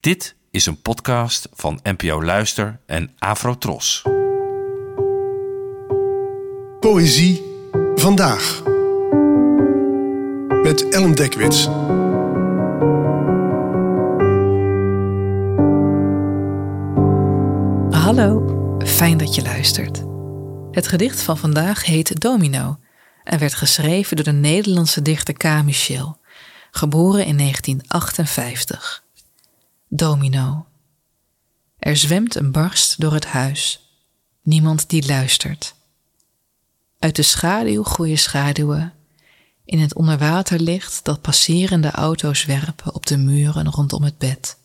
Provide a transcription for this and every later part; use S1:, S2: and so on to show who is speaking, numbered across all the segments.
S1: Dit is een podcast van NPO Luister en Afrotros.
S2: Poëzie vandaag. Met Ellen Dekwits.
S3: Hallo, fijn dat je luistert. Het gedicht van vandaag heet Domino en werd geschreven door de Nederlandse dichter K. Michel, geboren in 1958. Domino. Er zwemt een barst door het huis. Niemand die luistert. Uit de schaduw groeien schaduwen. In het onderwaterlicht dat passerende auto's werpen op de muren rondom het bed.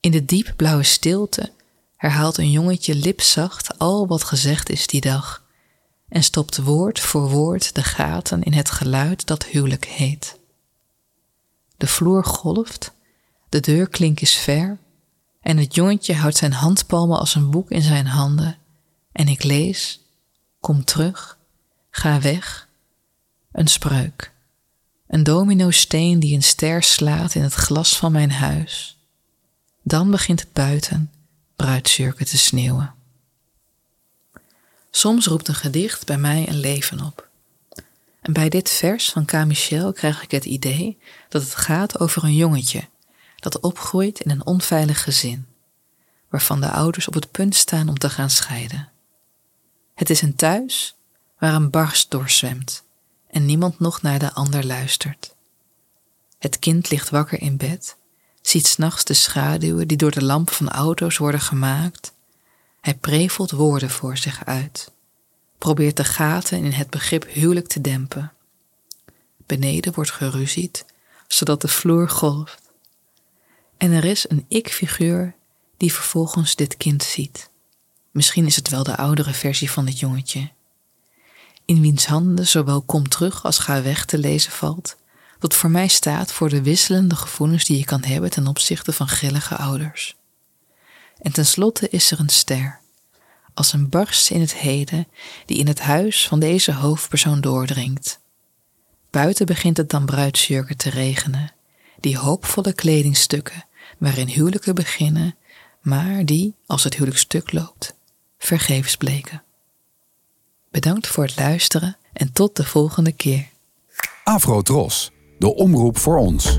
S3: In de diepblauwe stilte herhaalt een jongetje lipzacht al wat gezegd is die dag en stopt woord voor woord de gaten in het geluid dat huwelijk heet. De vloer golft, de deurklink is ver en het jongetje houdt zijn handpalmen als een boek in zijn handen en ik lees, kom terug, ga weg, een spreuk, een dominosteen die een ster slaat in het glas van mijn huis. Dan begint het buiten bruidsjurken te sneeuwen. Soms roept een gedicht bij mij een leven op. En bij dit vers van K. Krijg ik het idee dat het gaat over een jongetje dat opgroeit in een onveilig gezin, waarvan de ouders op het punt staan om te gaan scheiden. Het is een thuis waar een barst doorzwemt en niemand nog naar de ander luistert. Het kind ligt wakker in bed, ziet s'nachts de schaduwen die door de lamp van auto's worden gemaakt. Hij prevelt woorden voor zich uit, probeert de gaten in het begrip huwelijk te dempen. Beneden wordt geruzied, zodat de vloer golft. En er is een ik-figuur die vervolgens dit kind ziet. Misschien is het wel de oudere versie van dit jongetje. In wiens handen zowel kom terug als ga weg te lezen valt, dat voor mij staat voor de wisselende gevoelens die je kan hebben ten opzichte van grillige ouders. En tenslotte is er een ster, als een barst in het heden die in het huis van deze hoofdpersoon doordringt. Buiten begint het dan bruidsjurken te regenen, die hoopvolle kledingstukken waarin huwelijken beginnen, maar die, als het huwelijk stuk loopt, vergeefs bleken. Bedankt voor het luisteren en tot de volgende keer.
S4: Afro Tros, de omroep voor ons.